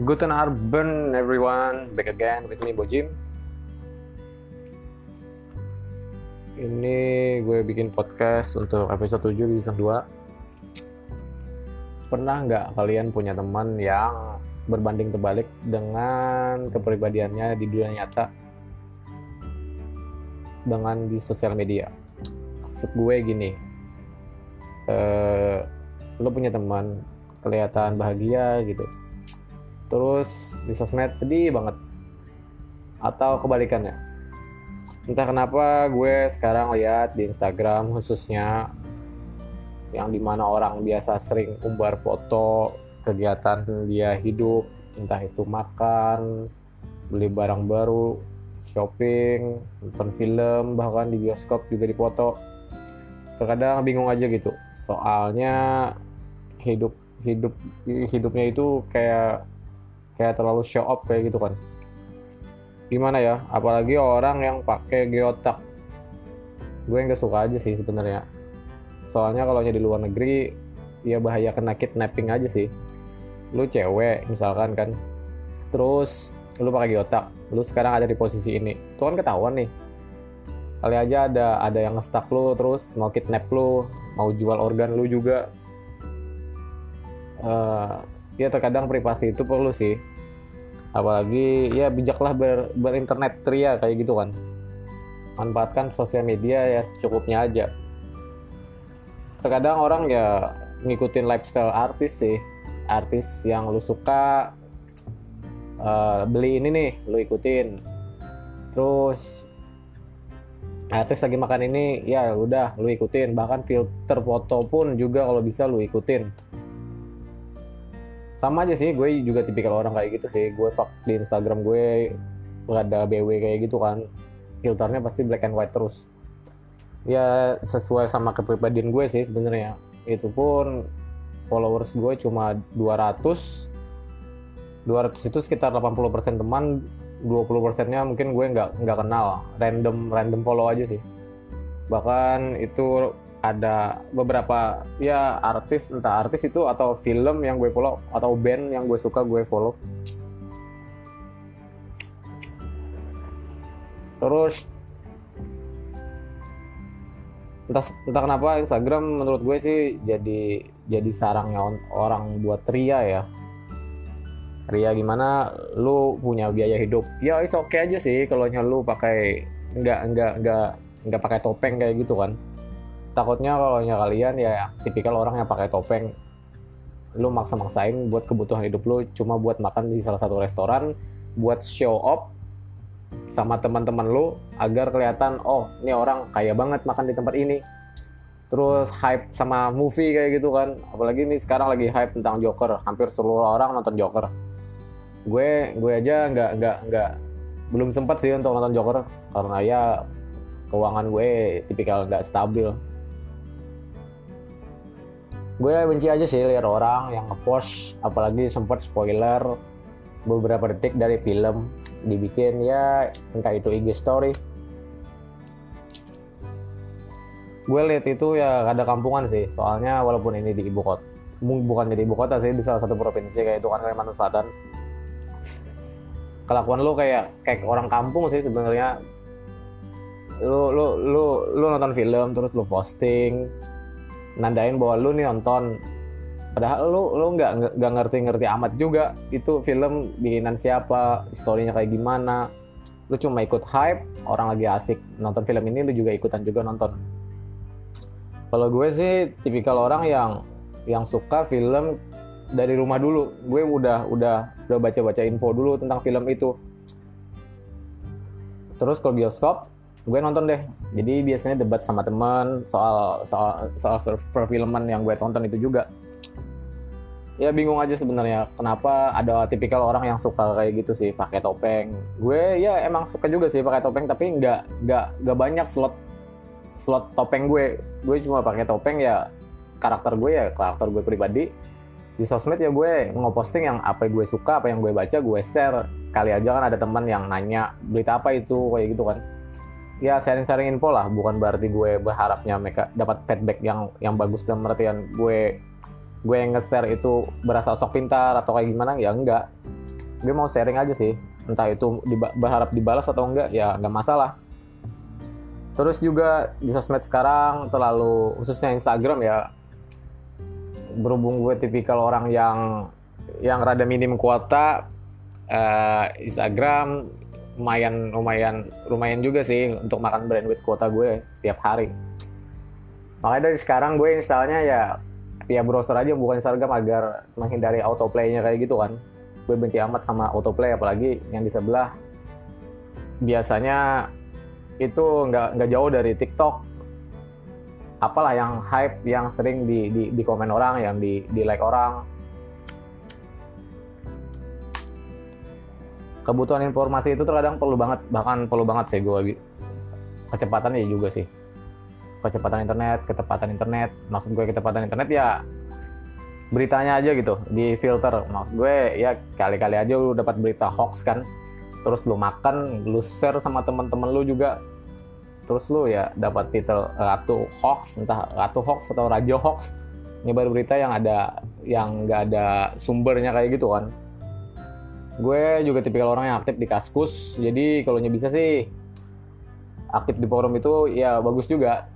Guten Abend everyone, back again with me Bojim. Ini gue bikin podcast untuk episode 7 di season 2. Pernah nggak kalian punya teman yang berbanding terbalik dengan kepribadiannya di dunia nyata dengan di sosial media? Maksud gue gini, eh, lo punya teman kelihatan bahagia gitu terus di sosmed sedih banget. Atau kebalikannya. Entah kenapa gue sekarang lihat di Instagram khususnya yang di mana orang biasa sering umbar foto kegiatan dia hidup entah itu makan beli barang baru shopping nonton film bahkan di bioskop juga dipoto. Terkadang bingung aja gitu. Soalnya hidup hidup hidupnya itu kayak kayak terlalu show up kayak gitu kan. Gimana ya apalagi orang yang pakai geotak. Gue nggak suka aja sih sebenarnya. Soalnya kalau di luar negeri ya bahaya kena kidnapping aja sih. Lu cewek misalkan kan. Terus lu pakai geotak. Lu sekarang ada di posisi ini. Itu kan ketahuan nih. Kali aja ada ada yang ngestak lu terus mau kidnap lu mau jual organ lu juga. Uh, ya terkadang privasi itu perlu sih apalagi ya bijaklah ber, berinternet tria kayak gitu kan. Manfaatkan sosial media ya secukupnya aja. Terkadang orang ya ngikutin lifestyle artis sih. Artis yang lu suka uh, beli ini nih lu ikutin. Terus artis lagi makan ini ya udah lu ikutin. Bahkan filter foto pun juga kalau bisa lu ikutin sama aja sih gue juga tipikal orang kayak gitu sih. Gue pak di Instagram gue ada BW kayak gitu kan. Filternya pasti black and white terus. Ya sesuai sama kepribadian gue sih sebenarnya. Itu pun followers gue cuma 200 200 itu sekitar 80% teman 20 persennya mungkin gue nggak nggak kenal. Random random follow aja sih. Bahkan itu ada beberapa ya artis entah artis itu atau film yang gue follow atau band yang gue suka gue follow. Terus entah entah kenapa Instagram menurut gue sih jadi jadi sarangnya orang buat ria ya. Ria gimana? Lu punya biaya hidup? Ya is oke okay aja sih kalau lu pakai nggak nggak nggak nggak pakai topeng kayak gitu kan takutnya kalau kalian ya tipikal orang yang pakai topeng lu maksa-maksain buat kebutuhan hidup lu cuma buat makan di salah satu restoran buat show off sama teman-teman lu agar kelihatan oh ini orang kaya banget makan di tempat ini. Terus hype sama movie kayak gitu kan. Apalagi ini sekarang lagi hype tentang Joker. Hampir seluruh orang nonton Joker. Gue gue aja nggak nggak nggak belum sempat sih untuk nonton Joker. Karena ya keuangan gue tipikal nggak stabil gue benci aja sih lihat orang yang ngepost apalagi sempat spoiler beberapa detik dari film. Dibikin ya entah itu IG story. Gue lihat itu ya ada kampungan sih soalnya walaupun ini di ibu kota bukan jadi ibu kota sih di salah satu provinsi kayak itu kan Kalimantan Selatan. Kelakuan lu kayak kayak orang kampung sih sebenarnya. Lu lu lu lu nonton film terus lu posting nandain bahwa lu nih nonton. Padahal lu lu nggak nggak ngerti-ngerti amat juga itu film bikinan siapa historinya kayak gimana. Lu cuma ikut hype orang lagi asik nonton film ini lu juga ikutan juga nonton. Kalau gue sih tipikal orang yang yang suka film dari rumah dulu. Gue udah udah udah baca baca info dulu tentang film itu. Terus kalau bioskop gue nonton deh. Jadi biasanya debat sama teman soal soal soal perfilman yang gue tonton itu juga. Ya bingung aja sebenarnya kenapa ada tipikal orang yang suka kayak gitu sih pakai topeng. Gue ya emang suka juga sih pakai topeng tapi nggak nggak nggak banyak slot slot topeng gue. Gue cuma pakai topeng ya karakter gue ya karakter gue pribadi. Di sosmed ya gue ngeposting yang apa yang gue suka apa yang gue baca gue share. Kali aja kan ada teman yang nanya berita apa itu kayak gitu kan ya sharing-sharing info lah. Bukan berarti gue berharapnya mereka dapat feedback yang yang bagus dalam artian gue gue yang nge-share itu berasa sok pintar atau kayak gimana ya enggak. Gue mau sharing aja sih. Entah itu diba- berharap dibalas atau enggak ya nggak masalah. Terus juga di sosmed sekarang terlalu khususnya Instagram ya berhubung gue tipikal orang yang yang rada minim kuota eh, Instagram lumayan lumayan lumayan juga sih untuk makan bandwidth kuota gue tiap hari. Makanya dari sekarang gue installnya ya via browser aja bukan Instagram agar menghindari autoplay-nya kayak gitu kan. Gue benci amat sama autoplay apalagi yang di sebelah. Biasanya itu nggak nggak jauh dari TikTok. Apalah yang hype yang sering di di, di komen orang yang di di like orang kebutuhan informasi itu terkadang perlu banget bahkan perlu banget sih gue kecepatan ya juga sih. Kecepatan internet kecepatan internet. Maksud gue kecepatan internet ya beritanya aja gitu di filter. Maksud gue ya kali-kali aja lu dapat berita hoax kan. Terus lu makan lu share sama teman-teman lu juga. Terus lu ya dapat titel ratu hoax entah ratu hoax atau raja hoax. Nyebar berita yang ada yang nggak ada sumbernya kayak gitu kan gue juga tipikal orang yang aktif di kaskus jadi kalau bisa sih aktif di forum itu ya bagus juga.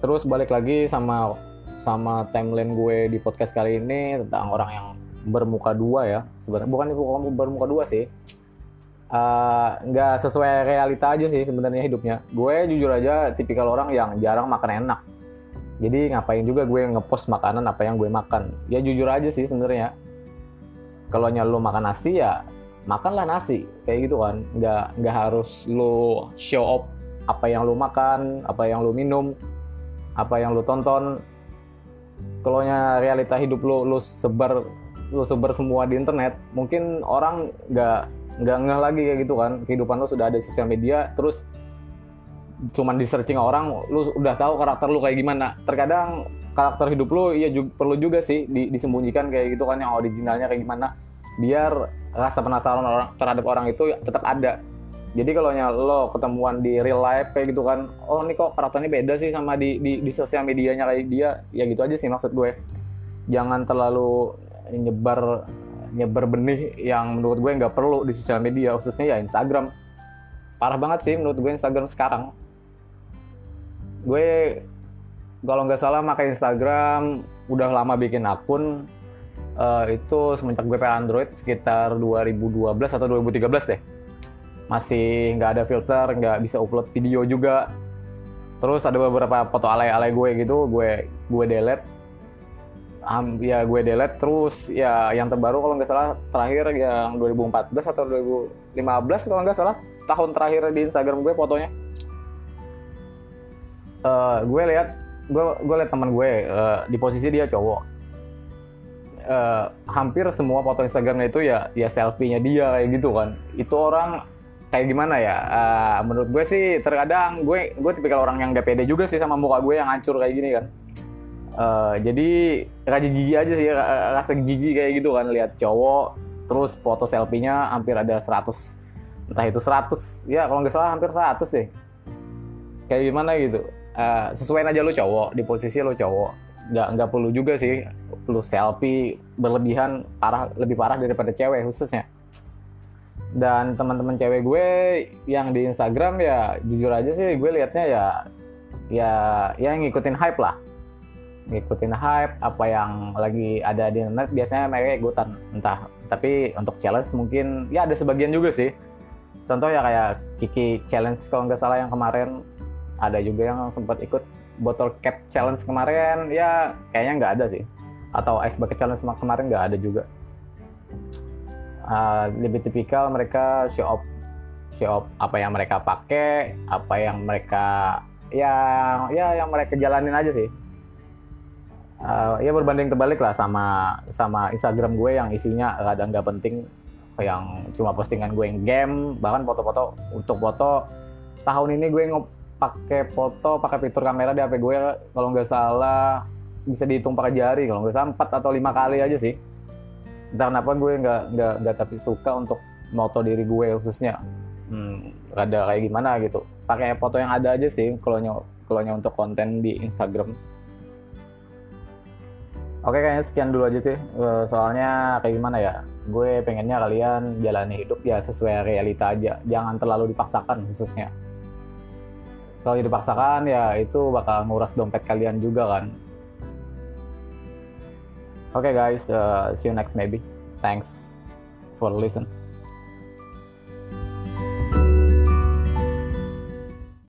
Terus balik lagi sama sama timeline gue di podcast kali ini tentang orang yang bermuka dua ya. Sebenarnya bukan itu bermuka dua sih. Nggak uh, sesuai realita aja sih sebenarnya hidupnya. Gue jujur aja tipikal orang yang jarang makan enak. Jadi ngapain juga gue ngepost makanan apa yang gue makan. Ya jujur aja sih sebenarnya kalau lu makan nasi ya makanlah nasi. Kayak gitu kan. Nggak nggak harus lu show up apa yang lu makan apa yang lu minum apa yang lu tonton. Kalau realita hidup lu lu sebar lu sebar semua di internet mungkin orang nggak nggak ngeh lagi kayak gitu kan. Kehidupan lu sudah ada di sosial media terus cuman di searching orang lu udah tahu karakter lu kayak gimana. Terkadang karakter hidup lu ya juga, perlu juga sih di, disembunyikan kayak gitu kan yang originalnya kayak gimana. Biar rasa penasaran orang terhadap orang itu tetap ada. Jadi kalau lo ketemuan di real life kayak gitu kan oh ini kok karakternya beda sih sama di di, di sosial medianya kayak dia ya gitu aja sih maksud gue. Jangan terlalu nyebar nyebar benih yang menurut gue nggak perlu di sosial media khususnya ya Instagram. Parah banget sih menurut gue Instagram sekarang gue kalau nggak salah pakai Instagram. Udah lama bikin akun. Uh, itu semenjak gue pakai Android sekitar 2012 atau 2013 deh. Masih nggak ada filter nggak bisa upload video juga. Terus ada beberapa foto alay-alay gue gitu gue gue delete. Um, ya gue delete. Terus ya yang terbaru kalau nggak salah terakhir yang 2014 atau 2015 kalau nggak salah. Tahun terakhir di Instagram gue fotonya uh, gue lihat gue gue lihat teman gue uh, di posisi dia cowok. Uh, hampir semua foto Instagramnya itu ya ya selfie-nya dia kayak gitu kan. Itu orang kayak gimana ya? Uh, menurut gue sih terkadang gue gue tipikal orang yang gak pede juga sih sama muka gue yang hancur kayak gini kan. Uh, jadi rasa jijik aja sih rasa jijik kayak gitu kan lihat cowok terus foto selfie-nya hampir ada 100 entah itu 100 ya kalau nggak salah hampir 100 sih. Kayak gimana gitu uh, sesuaiin aja lo cowok di posisi lo cowok. Nggak nggak perlu juga sih perlu selfie berlebihan parah lebih parah daripada cewek khususnya. Dan teman-teman cewek gue yang di Instagram ya jujur aja sih gue liatnya ya ya ya ngikutin hype lah. Ngikutin hype apa yang lagi ada di internet biasanya mereka ikutan. Entah tapi untuk challenge mungkin ya ada sebagian juga sih. Contoh ya kayak Kiki challenge kalau nggak salah yang kemarin ada juga yang sempat ikut botol cap challenge kemarin. Ya kayaknya nggak ada sih. Atau ice bucket challenge kemarin nggak ada juga. Uh, lebih tipikal mereka show off show off apa yang mereka pakai apa yang mereka ya ya yang mereka jalanin aja sih. Uh, ya berbanding terbalik lah sama sama Instagram gue yang isinya kadang nggak penting yang cuma postingan gue yang game bahkan foto-foto untuk foto. Tahun ini gue pakai foto pakai fitur kamera di HP gue kalau nggak salah bisa dihitung pakai jari kalau nggak salah empat atau lima kali aja sih entah kenapa gue nggak nggak nggak tapi suka untuk moto diri gue khususnya hmm, ada kayak gimana gitu pakai foto yang ada aja sih kalau kalau untuk konten di Instagram Oke kayaknya sekian dulu aja sih. Eh, Soalnya kayak gimana ya? Gue pengennya kalian jalani hidup ya sesuai realita aja. Jangan terlalu dipaksakan khususnya. Kalau dipaksakan ya itu bakal nguras dompet kalian juga kan. Oke guys, eh, see you next maybe. Thanks for listen.